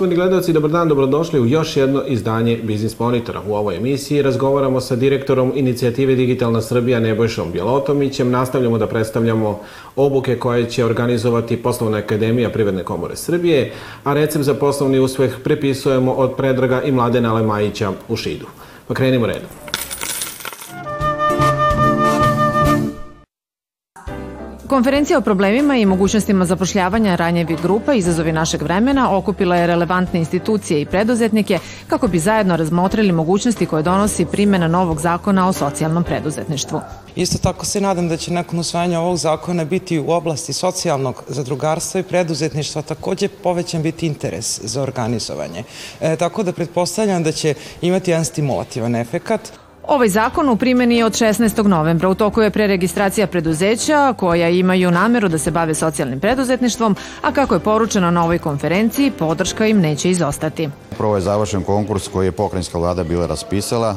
Poštovani gledalci, dobar dan, dobrodošli u još jedno izdanje Biznis Monitora. U ovoj emisiji razgovaramo sa direktorom inicijative Digitalna Srbija Nebojšom Bjelotomićem. Nastavljamo da predstavljamo obuke koje će organizovati Poslovna akademija Privredne komore Srbije, a recept za poslovni uspeh prepisujemo od Predraga i Mladena Lemajića u Šidu. Pa krenimo redom. Konferencija o problemima i mogućnostima zapošljavanja ranjevih grupa izazovi našeg vremena okupila je relevantne institucije i preduzetnike kako bi zajedno razmotrili mogućnosti koje donosi primjena novog zakona o socijalnom preduzetništvu. Isto tako se nadam da će nakon usvajanja ovog zakona biti u oblasti socijalnog zadrugarstva i preduzetništva takođe povećan biti interes za organizovanje. E, tako da pretpostavljam da će imati jedan stimulativan efekat. Ovaj zakon u primjeni je od 16. novembra. U toku je preregistracija preduzeća koja imaju nameru da se bave socijalnim preduzetništvom, a kako je poručeno na ovoj konferenciji, podrška im neće izostati. Prvo je završen konkurs koji je pokrajinska vlada bila raspisala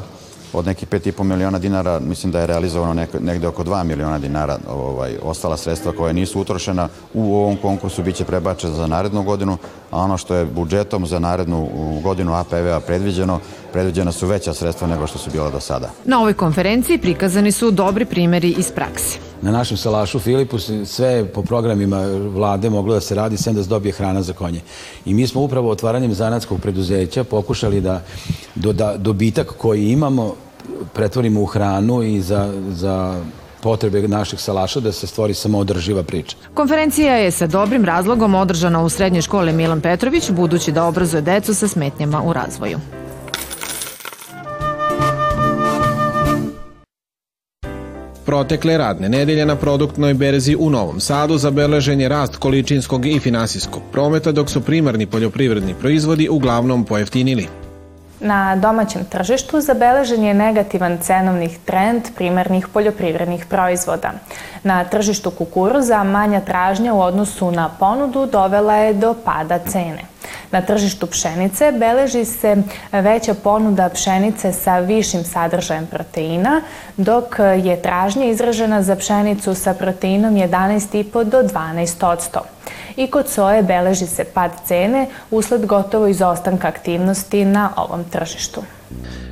od nekih 5,5 miliona dinara, mislim da je realizovano nek, negde oko 2 miliona dinara ovaj, ostala sredstva koja nisu utrošena u ovom konkursu biće prebačena za narednu godinu, a ono što je budžetom za narednu godinu APV-a predviđeno, predviđena su veća sredstva nego što su bila do sada. Na ovoj konferenciji prikazani su dobri primeri iz praksi. Na našem salašu Filipu sve po programima vlade moglo da se radi sem da se dobije hrana za konje. I mi smo upravo otvaranjem zanatskog preduzeća pokušali da, do, da dobitak koji imamo pretvorimo u hranu i za, za potrebe naših salaša da se stvori samoodrživa priča. Konferencija je sa dobrim razlogom održana u srednjoj škole Milan Petrović, budući da obrazuje decu sa smetnjama u razvoju. Protekle radne nedelje na produktnoj berzi u Novom Sadu zabeležen je rast količinskog i finansijskog prometa, dok su primarni poljoprivredni proizvodi uglavnom pojeftinili. Na domaćem tržištu zabeležen je negativan cenovnih trend primarnih poljoprivrednih proizvoda. Na tržištu kukuruza manja tražnja u odnosu na ponudu dovela je do pada cene. Na tržištu pšenice beleži se veća ponuda pšenice sa višim sadržajem proteina, dok je tražnja izražena za pšenicu sa proteinom 11,5 do 12 odsto. I kod soje beleži se pad cene usled gotovo izostanka aktivnosti na ovom tržištu.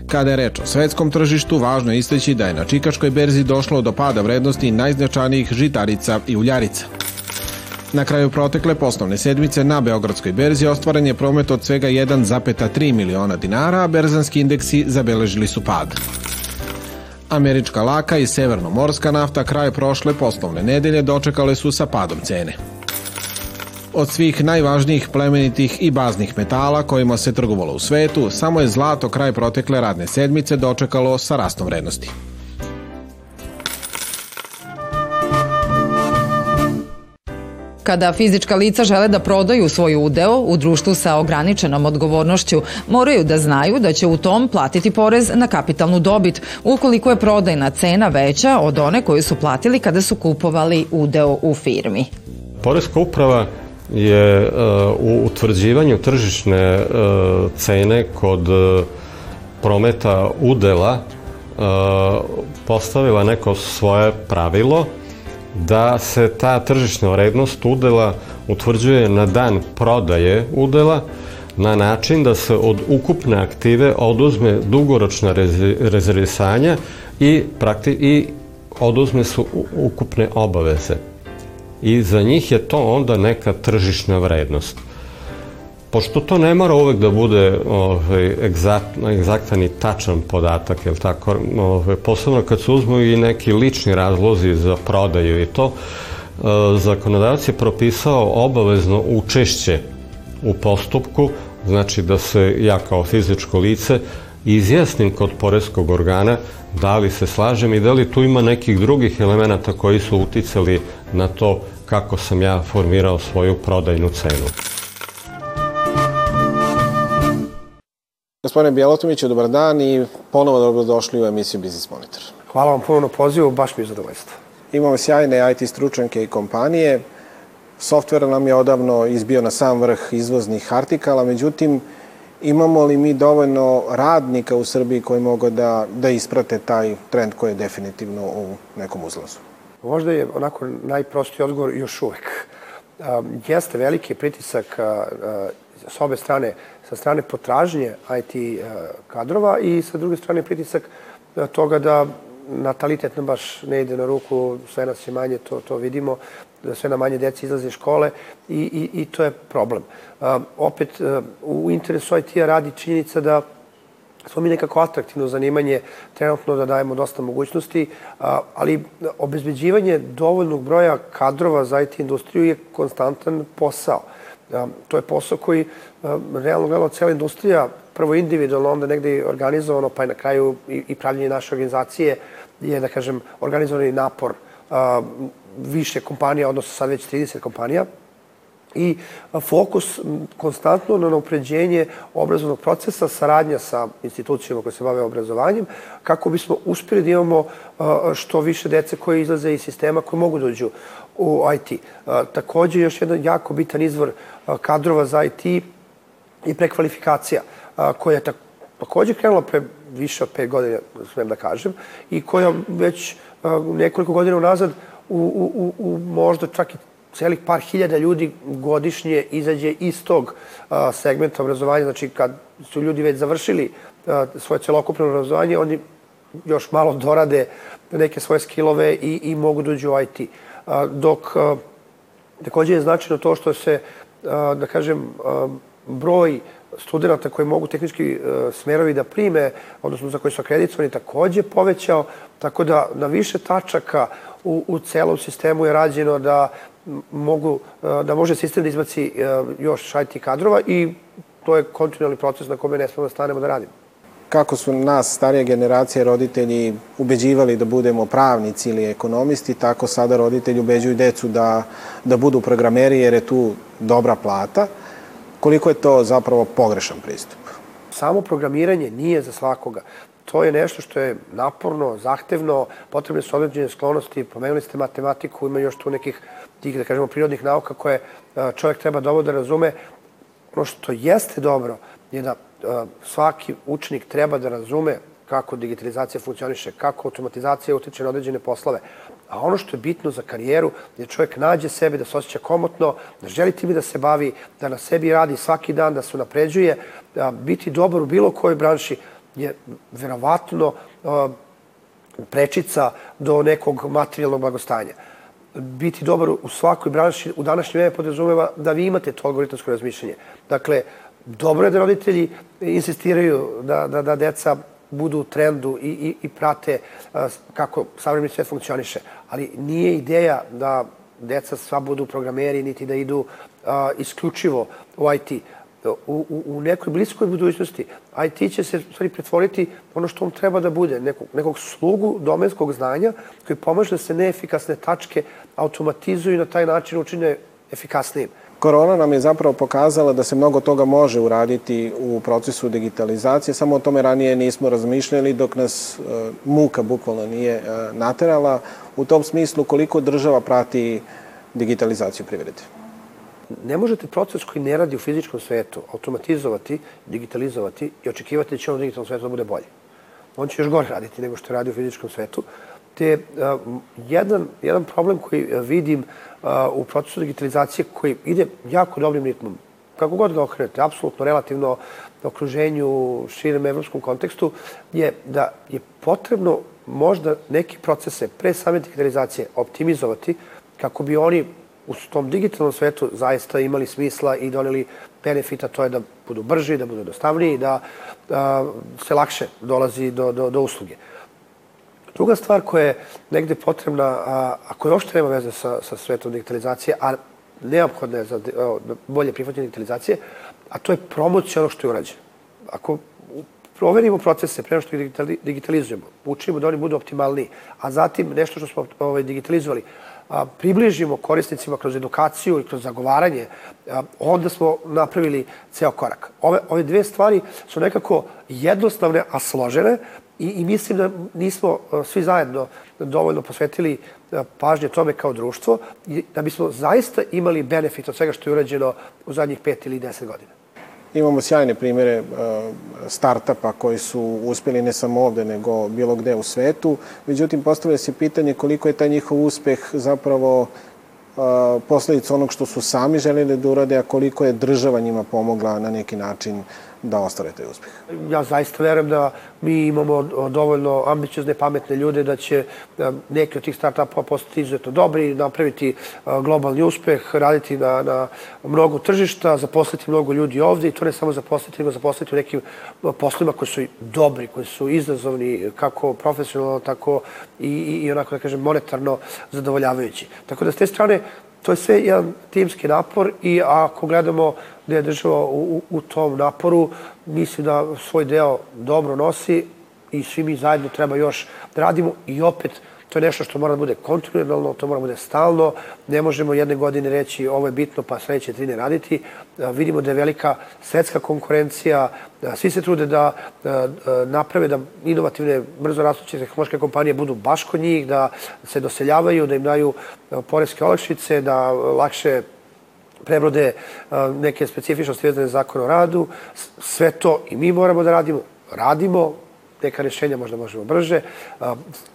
Kada je reč o svetskom tržištu, važno je isteći da je na Čikaškoj berzi došlo do pada vrednosti najznačajnijih žitarica i uljarica. Na kraju protekle poslovne sedmice na Beogradskoj berzi ostvaren je promet od svega 1,3 miliona dinara, a berzanski indeksi zabeležili su pad. Američka laka i severnomorska nafta kraj prošle poslovne nedelje dočekale su sa padom cene. Od svih najvažnijih plemenitih i baznih metala kojima se trgovalo u svetu, samo je zlato kraj protekle radne sedmice dočekalo sa rastom vrednosti. Kada fizička lica žele da prodaju svoj udeo u društvu sa ograničenom odgovornošću, moraju da znaju da će u tom platiti porez na kapitalnu dobit, ukoliko je prodajna cena veća od one koju su platili kada su kupovali udeo u firmi. Poreska uprava je uh, u utvrđivanju tržišne uh, cene kod uh, prometa udela postavila neko svoje pravilo da se ta tržišna vrednost udela utvrđuje na dan prodaje udela na način da se od ukupne aktive oduzme dugoročna rezervisanja i, prakti, i oduzme su ukupne obaveze. I za njih je to onda neka tržišna vrednost. Pošto to ne mora uvek da bude ovaj, egzakt, egzaktan i tačan podatak, je tako? Ovaj, posebno kad se uzmu i neki lični razlozi za prodaju i to, e, zakonodavac je propisao obavezno učešće u postupku, znači da se ja kao fizičko lice izjasnim kod poreskog organa da li se slažem i da li tu ima nekih drugih elemenata koji su uticali na to kako sam ja formirao svoju prodajnu cenu. Gospodine Bjelotomiću, dobar dan i ponovo dobrodošli u emisiju Business Monitor. Hvala vam puno na pozivu, baš mi je zadovoljstvo. Imamo sjajne IT stručnjake i kompanije. Software nam je odavno izbio na sam vrh izvoznih artikala, međutim, imamo li mi dovoljno radnika u Srbiji koji mogu da, da isprate taj trend koji je definitivno u nekom uzlazu? Možda je onako najprostiji odgovor još uvek. jeste veliki pritisak s obe strane, sa strane potražnje IT kadrova i sa druge strane pritisak toga da natalitet nam baš ne ide na ruku, sve nas je manje, to, to vidimo, da sve na manje deci izlaze iz škole i, i, i to je problem. opet, u interesu IT-a radi činjenica da smo mi nekako atraktivno zanimanje, trenutno da dajemo dosta mogućnosti, ali obezbeđivanje dovoljnog broja kadrova za IT industriju je konstantan posao. To je posao koji, realno gledano, cijela industrija, prvo individualno, onda negde organizovano, pa je na kraju i, i pravljenje naše organizacije je, da kažem, organizovani napor više kompanija, odnosno sad već 30 kompanija, i fokus konstantno na upređenje obrazovnog procesa, saradnja sa institucijama koje se bave obrazovanjem, kako bismo uspjeli da imamo što više dece koje izlaze iz sistema koje mogu da dođu u IT. Takođe, još jedan jako bitan izvor kadrova za IT i prekvalifikacija, koja je takođe krenula pre više od pet godina, smem da kažem, i koja već nekoliko godina unazad u, u, u možda čak i celih par hiljada ljudi godišnje izađe iz tog segmenta obrazovanja. Znači, kad su ljudi već završili svoje celokupno obrazovanje, oni još malo dorade neke svoje skillove i, i mogu dođu da u IT. Dok takođe je značajno to što se, da kažem, broj studenta koji mogu tehnički smerovi da prime, odnosno za koji su akreditovani, takođe povećao, tako da na više tačaka u, u celom sistemu je rađeno da mogu, e, da može sistem da izbaci e, još IT kadrova i to je kontinualni proces na kome ne smemo da stanemo da radimo. Kako su nas, starije generacije, roditelji ubeđivali da budemo pravnici ili ekonomisti, tako sada roditelji ubeđuju decu da, da budu programeri jer je tu dobra plata. Koliko je to zapravo pogrešan pristup? Samo programiranje nije za svakoga to je nešto što je naporno, zahtevno, potrebne su određene sklonosti, pomenuli ste matematiku, ima još tu nekih tih, da kažemo, prirodnih nauka koje čovjek treba dobro da razume. Ono što jeste dobro je da svaki učenik treba da razume kako digitalizacija funkcioniše, kako automatizacija utiče na određene poslove. A ono što je bitno za karijeru je čovjek nađe sebe, da se osjeća komotno, da želi time da se bavi, da na sebi radi svaki dan, da se napređuje, da biti dobar u bilo kojoj branši, je verovatno prečica do nekog materijalnog blagostanja. Biti dobar u svakoj branši u današnje vreme podrazumeva da vi imate to algoritamsko razmišljanje. Dakle, dobro je da roditelji insistiraju da, da, da deca budu u trendu i, i, i prate kako savremeni svet funkcioniše. Ali nije ideja da deca sva budu programeri, niti da idu a, isključivo u IT u, u, u nekoj bliskoj budućnosti IT će se stvari pretvoriti ono što on treba da bude, nekog, nekog slugu domenskog znanja koji pomaže da se neefikasne tačke automatizuju i na taj način učine efikasnijim. Korona nam je zapravo pokazala da se mnogo toga može uraditi u procesu digitalizacije, samo o tome ranije nismo razmišljali dok nas e, muka bukvalno nije e, naterala. U tom smislu koliko država prati digitalizaciju privrede? Ne možete proces koji ne radi u fizičkom svetu automatizovati, digitalizovati i očekivati da će on u digitalnom svetu da bude bolje. On će još gore raditi nego što radi u fizičkom svetu. Te uh, jedan, jedan problem koji vidim uh, u procesu digitalizacije koji ide jako dobrim ritmom, kako god ga okrenete, apsolutno relativno okruženju, širem evropskom kontekstu, je da je potrebno možda neke procese pre same digitalizacije optimizovati kako bi oni u tom digitalnom svetu zaista imali smisla i doneli benefita, to je da budu brži, da budu jednostavniji, da, da se lakše dolazi do, do, do usluge. Druga stvar koja je negde potrebna, a, a koja uopšte nema veze sa, sa svetom digitalizacije, a neophodna je za bolje prihvatanje digitalizacije, a to je promocija ono što je urađeno. Ako proverimo procese pre što ih digitalizujemo, učinimo da oni budu optimalniji, a zatim nešto što smo ovaj, digitalizovali, a, približimo korisnicima kroz edukaciju i kroz zagovaranje, onda smo napravili ceo korak. Ove, ove dve stvari su nekako jednostavne, a složene i, i mislim da nismo svi zajedno dovoljno posvetili pažnje tome kao društvo da bismo zaista imali benefit od svega što je urađeno u zadnjih pet ili deset godina. Imamo sjajne primere uh, startapa koji su uspjeli ne samo ovde, nego bilo gde u svetu. Međutim, postavlja se pitanje koliko je taj njihov uspeh zapravo posledica onog što su sami želeli da urade, a koliko je država njima pomogla na neki način da ostvare taj uspeh? Ja zaista verujem da mi imamo dovoljno ambiciozne, pametne ljude da će neki od tih start-upova postati izuzetno dobri, napraviti globalni uspeh, raditi na, na mnogo tržišta, zaposliti mnogo ljudi ovde i to ne samo zaposliti, nego zaposliti u nekim poslovima koji su dobri, koji su izazovni, kako profesionalno, tako i, i, i onako da kažem monetarno zadovoljavajući. Tako da s te strane to je sve jedan timski napor i ako gledamo da je država u, u tom naporu, mislim da svoj deo dobro nosi i svi mi zajedno treba još da radimo i opet to je nešto što mora da bude kontinuirano, to mora da bude stalno. Ne možemo jedne godine reći ovo je bitno pa sledeće tri ne raditi. Vidimo da je velika svetska konkurencija, svi se trude da naprave da inovativne, brzo rastuće tehnološke kompanije budu baš kod njih, da se doseljavaju, da im daju poreske olakšice, da lakše prebrode neke specifičnosti vezane za zakon o radu. Sve to i mi moramo da radimo. Radimo, neka rešenja možda možemo brže.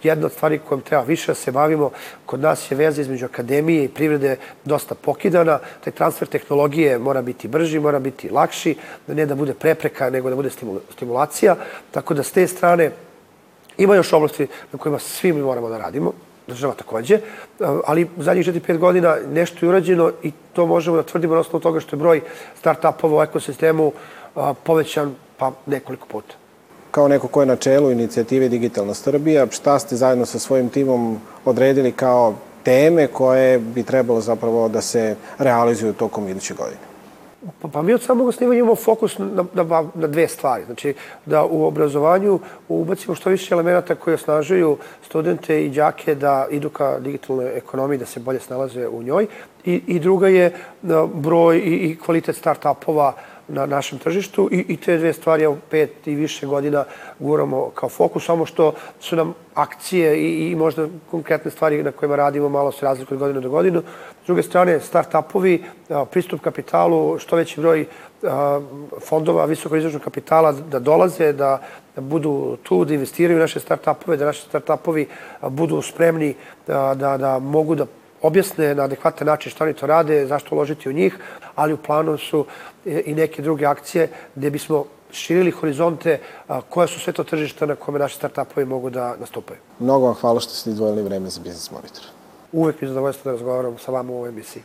Jedna od stvari kojom treba više da se bavimo, kod nas je veza između akademije i privrede dosta pokidana. Taj transfer tehnologije mora biti brži, mora biti lakši, ne da bude prepreka, nego da bude stimulacija. Tako da s te strane ima još oblasti na kojima svi mi moramo da radimo država takođe, ali u zadnjih 4-5 godina nešto je urađeno i to možemo da tvrdimo na osnovu toga što je broj start-upova u ekosistemu povećan pa nekoliko puta. Kao neko ko je na čelu inicijative Digitalna Srbija, šta ste zajedno sa svojim timom odredili kao teme koje bi trebalo zapravo da se realizuju tokom iduće godine? Pa, pa mi od samog osnivanja imamo fokus na, na, na dve stvari. Znači, da u obrazovanju ubacimo što više elemenata koji osnažuju studente i đake da idu ka digitalnoj ekonomiji, da se bolje snalaze u njoj. I, i druga je broj i, i kvalitet start-upova na našem tržištu i, i te dve stvari u pet i više godina guramo kao fokus, samo što su nam akcije i, i možda konkretne stvari na kojima radimo malo se razlikuju od godine do godinu. S druge strane, start-upovi, pristup kapitalu, što veći broj fondova visoko kapitala da dolaze, da, budu tu, da investiraju naše start-upove, da naši start-upovi budu spremni da, da, da mogu da objasne na adekvatan način šta oni to rade, zašto uložiti u njih, ali u planu su i neke druge akcije gde bismo širili horizonte koja su sve to tržišta na kome naši start-upovi mogu da nastupaju. Mnogo vam hvala što ste izdvojili vreme za Biznis Monitor. Uvek mi je zadovoljstvo da razgovaram sa vama u ovoj emisiji.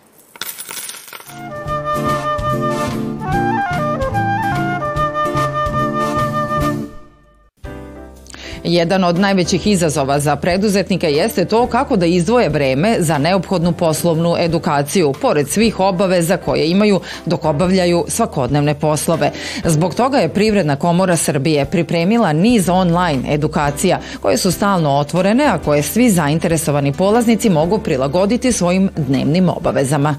Jedan od najvećih izazova za preduzetnike jeste to kako da izdvoje vreme za neophodnu poslovnu edukaciju, pored svih obaveza koje imaju dok obavljaju svakodnevne poslove. Zbog toga je Privredna komora Srbije pripremila niz online edukacija koje su stalno otvorene, a koje svi zainteresovani polaznici mogu prilagoditi svojim dnevnim obavezama.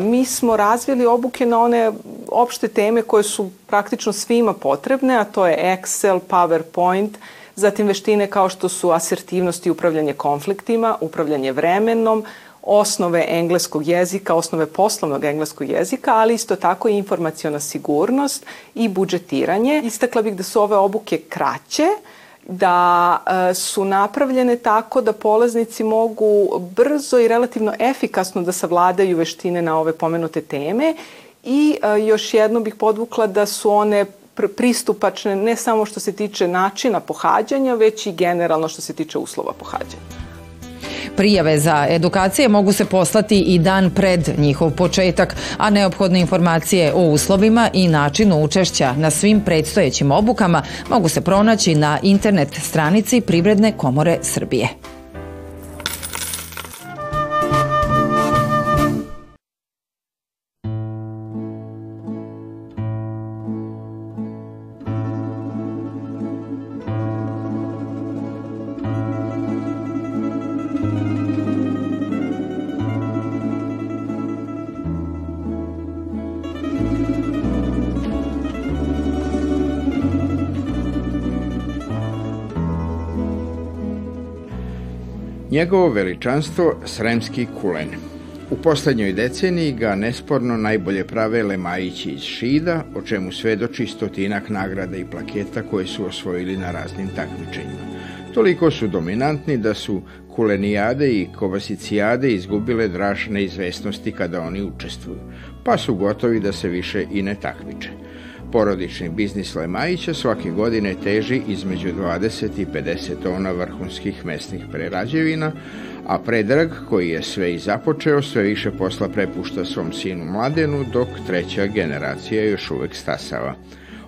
Mi smo razvili obuke na one opšte teme koje su praktično svima potrebne, a to je Excel, PowerPoint, zatim veštine kao što su asertivnost i upravljanje konfliktima, upravljanje vremenom, osnove engleskog jezika, osnove poslovnog engleskog jezika, ali isto tako i informacijona sigurnost i budžetiranje. Istakla bih da su ove obuke kraće, da e, su napravljene tako da polaznici mogu brzo i relativno efikasno da savladaju veštine na ove pomenute teme i e, još jedno bih podvukla da su one pristupačne ne samo što se tiče načina pohađanja, već i generalno što se tiče uslova pohađanja. Prijave za edukacije mogu se poslati i dan pred njihov početak, a neophodne informacije o uslovima i načinu učešća na svim predstojećim obukama mogu se pronaći na internet stranici Privredne komore Srbije. Njegovo veličanstvo Sremski kulen. U poslednjoj deceniji ga nesporno najbolje prave Lemajići iz Šida, o čemu svedoči stotinak nagrada i plaketa koje su osvojili na raznim takmičenjima. Toliko su dominantni da su kulenijade i kobasicijade izgubile draž neizvesnosti kada oni učestvuju, pa su gotovi da se više i ne takmiče. Porodični biznis Lemajića svake godine teži između 20 i 50 tona vrhunskih mesnih prerađevina, a Predrag, koji je sve i započeo, sve više posla prepušta svom sinu Mladenu, dok treća generacija još uvek stasava.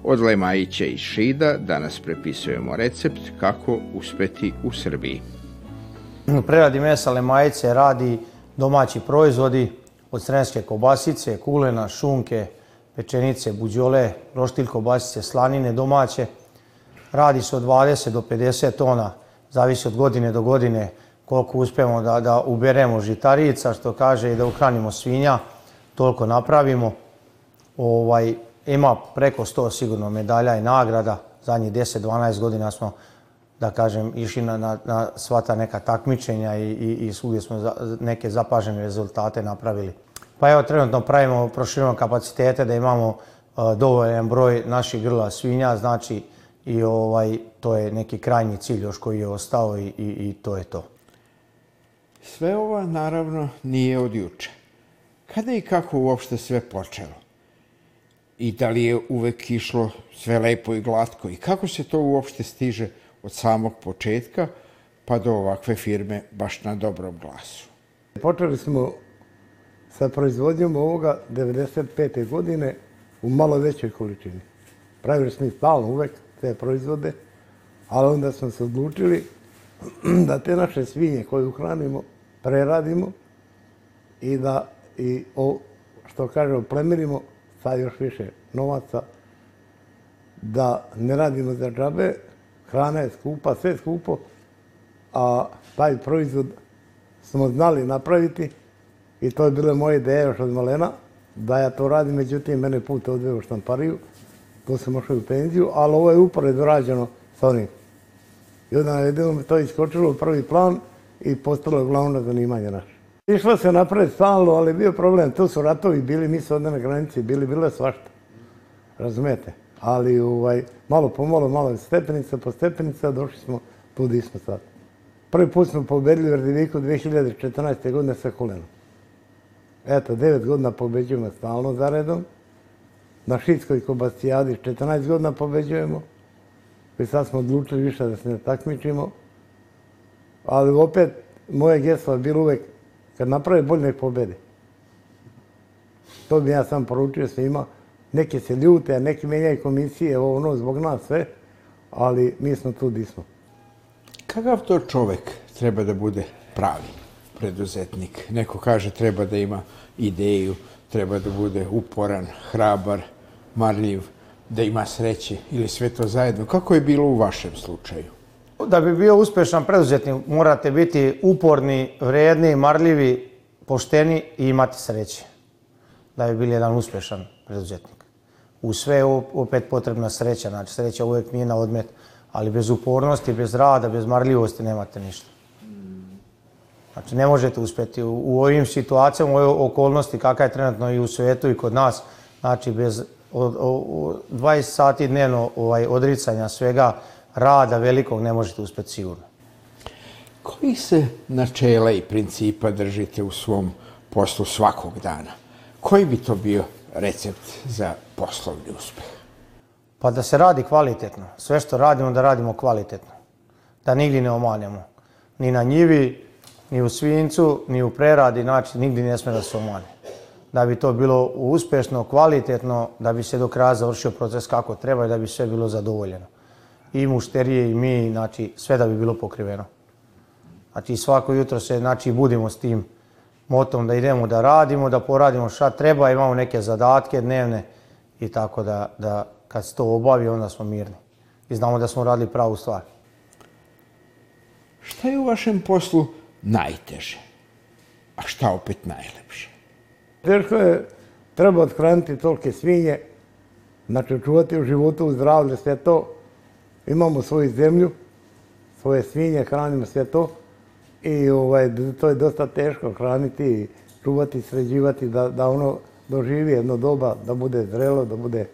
Od Lemajića i Šida danas prepisujemo recept kako uspeti u Srbiji. U preradi mesa Lemajice radi domaći proizvodi od srenske kobasice, kulena, šunke, pečenice, buđole, roštilj kobasice, slanine domaće. Radi se od 20 do 50 tona, zavisi od godine do godine koliko uspemo da, da uberemo žitarica, što kaže, i da uhranimo svinja, toliko napravimo. Ovaj, ima preko 100 sigurno medalja i nagrada. Zadnjih 10-12 godina smo, da kažem, išli na, na, na sva ta neka takmičenja i, i, i svugdje smo za, neke zapažene rezultate napravili. Pa evo, trenutno pravimo, proširujemo kapacitete da imamo uh, dovoljan broj naših grla svinja, znači i ovaj, to je neki krajnji cilj još koji je ostao i, i, i to je to. Sve ovo, naravno, nije od juče. Kada i kako uopšte sve počelo? I da li je uvek išlo sve lepo i glatko? I kako se to uopšte stiže od samog početka pa do ovakve firme baš na dobrom glasu? Počeli smo sa proizvodnjom ovoga 95. godine u malo većoj količini. Pravili smo stalno uvek te proizvode, ali onda smo se odlučili da te naše svinje koje uhranimo preradimo i da i o, što kažemo plemenimo sa još više novaca, da ne radimo za džabe, hrana je skupa, sve je skupo, a taj proizvod smo znali napraviti i to je bila moja ideja još od malena, da ja to radim, međutim, mene put odveo u štampariju, to sam ošao u penziju, ali ovo je uporedo rađeno sa onim. I onda navedeno mi to iskočilo u prvi plan i postalo je glavno zanimanje naše. Išlo se napred stalno, ali bio problem, tu su ratovi bili, mi su onda na granici bili, bilo je svašta. Razumete? Ali ovaj, malo po malo, malo stepenica po stepenica, došli smo tu gdje smo sad. Prvi put smo pobedili u Radiviku 2014. godine sa kolenom. Eto, devet godina pobeđujemo stalno zaredom. Na Šitskoj kobascijadi 14 godina pobeđujemo. I sad smo odlučili više da se ne takmičimo. Ali opet, moje geslo je bilo uvek, kad naprave bolje, nek pobede. To bi ja sam poručio svima. Neki se ljute, neki menjaju komisije, ovo ono, zbog nas sve, ali mi smo tu di smo. Kakav to čovek treba da bude pravi preduzetnik? Neko kaže treba da ima ideju, treba da bude uporan, hrabar, marljiv, da ima sreće ili sve to zajedno. Kako je bilo u vašem slučaju? Da bi bio uspešan preduzetnik morate biti uporni, vredni, marljivi, pošteni i imati sreće. Da bi bili jedan uspešan preduzetnik. U sve je opet potrebna sreća, znači sreća uvek nije na odmet, ali bez upornosti, bez rada, bez marljivosti nemate ništa. Znači ne možete uspeti u, u ovim situacijama, u ovoj okolnosti kakva je trenutno i u svetu i kod nas, znači bez od, od, 20 sati dnevno ovaj, odricanja svega, rada velikog ne možete uspeti sigurno. Koji se načela i principa držite u svom poslu svakog dana? Koji bi to bio recept za poslovni uspeh? Pa da se radi kvalitetno. Sve što radimo da radimo kvalitetno. Da nigdje ne omanjamo. Ni na njivi, ni u svincu, ni u preradi, znači nigdje ne sme da se omanje. Da bi to bilo uspešno, kvalitetno, da bi se do kraja završio proces kako treba i da bi sve bilo zadovoljeno i mušterije i mi, znači sve da bi bilo pokriveno. Znači svako jutro se znači, budimo s tim motom da idemo da radimo, da poradimo šta treba, imamo neke zadatke dnevne i tako da, da kad se to obavi onda smo mirni i znamo da smo radili pravu stvar. Šta je u vašem poslu najteže, a šta opet najlepše? Teško je, treba odhraniti tolke svinje, znači čuvati u životu, u zdravlje, sve to, imamo svoju zemlju, svoje svinje, hranimo sve to i ovaj, to je dosta teško hraniti čuvati, sređivati da, da ono doživi jedno doba, da bude zrelo, da bude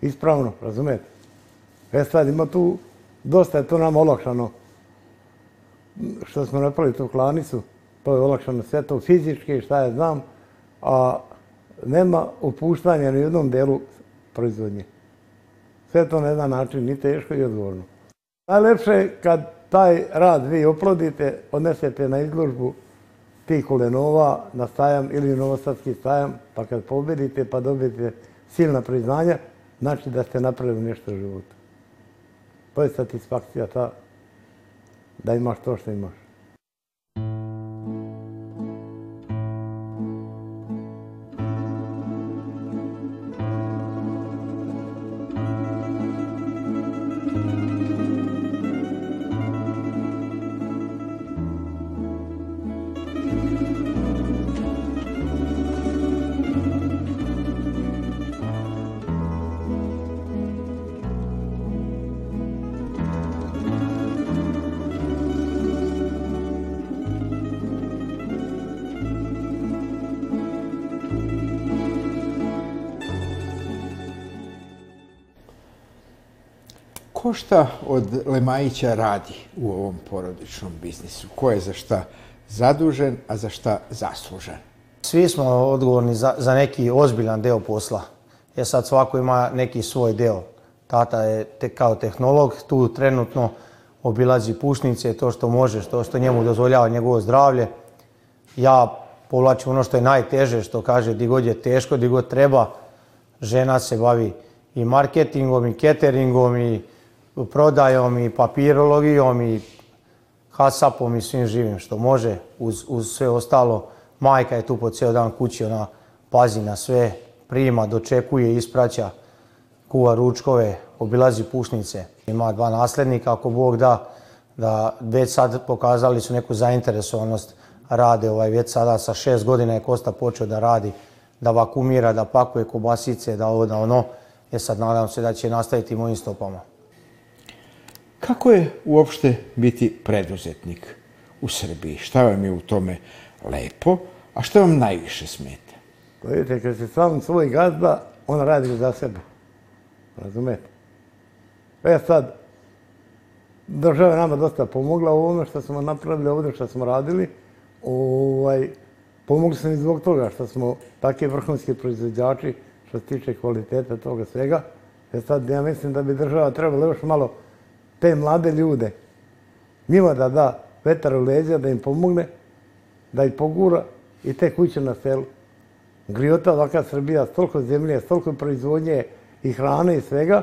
ispravno, razumete? E sad ima tu, dosta je to nam olakšano što smo napravili tu klanicu, to je olakšano sve to fizički, šta ja znam, a nema upuštanja ni u jednom delu proizvodnje. Sve to na jedan način ni teško i odgovorno. Najlepše je kad taj rad vi oplodite, odnesete na izložbu tih kulenova na stajam ili novosadski stajam, pa kad pobedite pa dobijete silna priznanja, znači da ste napravili nešto u životu. To je satisfakcija ta Da i marrë, të është i marrë. Ko šta od Lemajića radi u ovom porodičnom biznisu? Ko je za šta zadužen, a za šta zaslužen? Svi smo odgovorni za, za neki ozbiljan deo posla. Je sad svako ima neki svoj deo. Tata je te, kao tehnolog, tu trenutno obilazi pušnice, to što može, to što njemu dozvoljava njegovo zdravlje. Ja povlačim ono što je najteže, što kaže di god je teško, di god treba. Žena se bavi i marketingom, i cateringom, i prodajom i papirologijom i hasapom i svim živim što može uz, uz sve ostalo. Majka je tu po ceo dan kući, ona pazi na sve, prima, dočekuje, ispraća, kuva ručkove, obilazi pušnice. Ima dva naslednika, ako Bog da, da već sad pokazali su neku zainteresovanost rade, ovaj, već sada sa šest godina je Kosta počeo da radi, da vakumira, da pakuje kobasice, da ovo, da ono. Je sad nadam se da će nastaviti mojim stopama. Kako je uopšte biti preduzetnik u Srbiji? Šta vam je u tome lepo, a šta vam najviše smeta? Pa vidite, kad se sam svoj gazda, on radi za sebe. Razumete? E sad, država je nama dosta pomogla u ono što smo napravili ovdje, što smo radili. Ovaj, pomogli smo i zbog toga što smo takvi vrhunski proizvođači što se tiče kvaliteta toga svega. E sad, ja mislim da bi država trebala još malo te mlade ljude, njima da da vetar u leđa, da im pomogne, da ih pogura i te kuće na selu. Griota, ovakva Srbija, toliko zemlje, toliko proizvodnje i hrane i svega,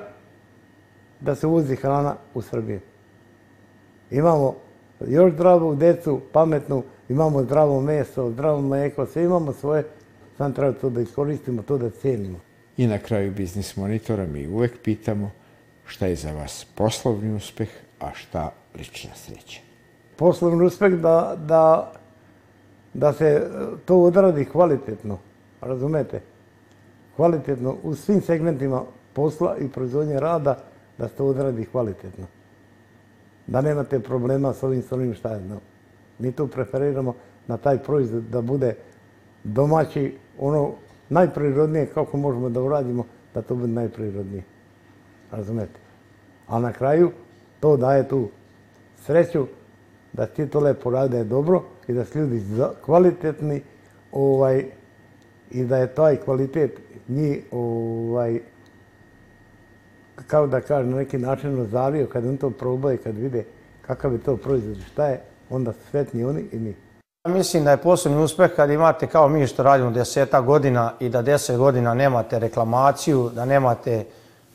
da se uvozi hrana u Srbiji. Imamo još zdravu decu, pametnu, imamo zdravo meso, zdravo mleko, sve imamo svoje, sam treba to da iskoristimo, to da cijenimo. I na kraju biznis monitora mi uvek pitamo šta je za vas poslovni uspeh, a šta lična sreća? Poslovni uspeh da, da, da se to odradi kvalitetno, razumete? Kvalitetno u svim segmentima posla i proizvodnje rada da se to odradi kvalitetno. Da nemate problema s ovim, s ovim šta je. No. Mi tu preferiramo na taj proizvod da bude domaći, ono najprirodnije kako možemo da uradimo, da to bude najprirodnije. Razumete? A na kraju to daje tu sreću da ti to lepo rade dobro i da su ljudi kvalitetni ovaj, i da je taj kvalitet njih ovaj, kao da kažem, na neki način ozavio kad on to probaju, kad vide kakav je to proizvod, šta je, onda svetni oni i mi. Mislim da je posebni uspeh kad imate kao mi što radimo deseta godina i da deset godina nemate reklamaciju, da nemate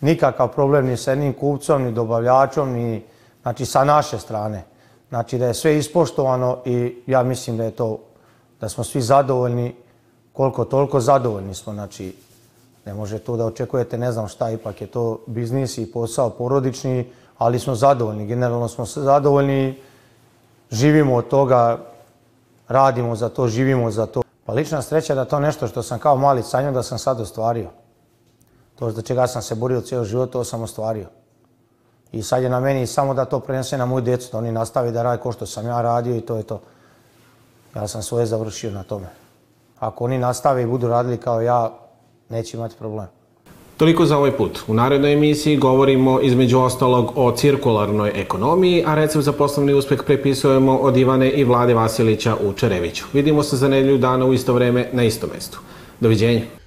nikakav problem ni sa jednim kupcom, ni dobavljačom, ni znači, sa naše strane. Znači da je sve ispoštovano i ja mislim da je to, da smo svi zadovoljni, koliko toliko zadovoljni smo. Znači, ne može to da očekujete, ne znam šta, ipak je to biznis i posao porodični, ali smo zadovoljni, generalno smo zadovoljni, živimo od toga, radimo za to, živimo za to. Pa lična sreća da to nešto što sam kao mali sanjao da sam sad ostvario. To za čega sam se borio cijel život, to sam ostvario. I sad je na meni samo da to prenese na moju djecu, da oni nastavi da radi ko što sam ja radio i to je to. Ja sam svoje završio na tome. Ako oni nastave i budu radili kao ja, neće imati problem. Toliko za ovaj put. U narednoj emisiji govorimo između ostalog o cirkularnoj ekonomiji, a recept za poslovni uspeh prepisujemo od Ivane i Vlade Vasilića u Čereviću. Vidimo se za nedelju dana u isto vreme na istom mestu. Doviđenja.